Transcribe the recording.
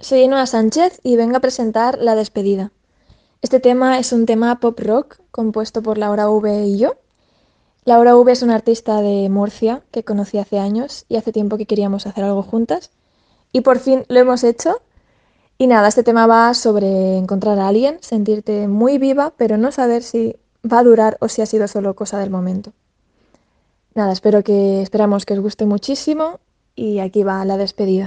Soy Ainhoa Sánchez y vengo a presentar La despedida. Este tema es un tema pop rock compuesto por Laura V y yo. Laura V es una artista de Murcia que conocí hace años y hace tiempo que queríamos hacer algo juntas. Y por fin lo hemos hecho. Y nada, este tema va sobre encontrar a alguien, sentirte muy viva, pero no saber si va a durar o si ha sido solo cosa del momento. Nada, espero que esperamos que os guste muchísimo y aquí va la despedida.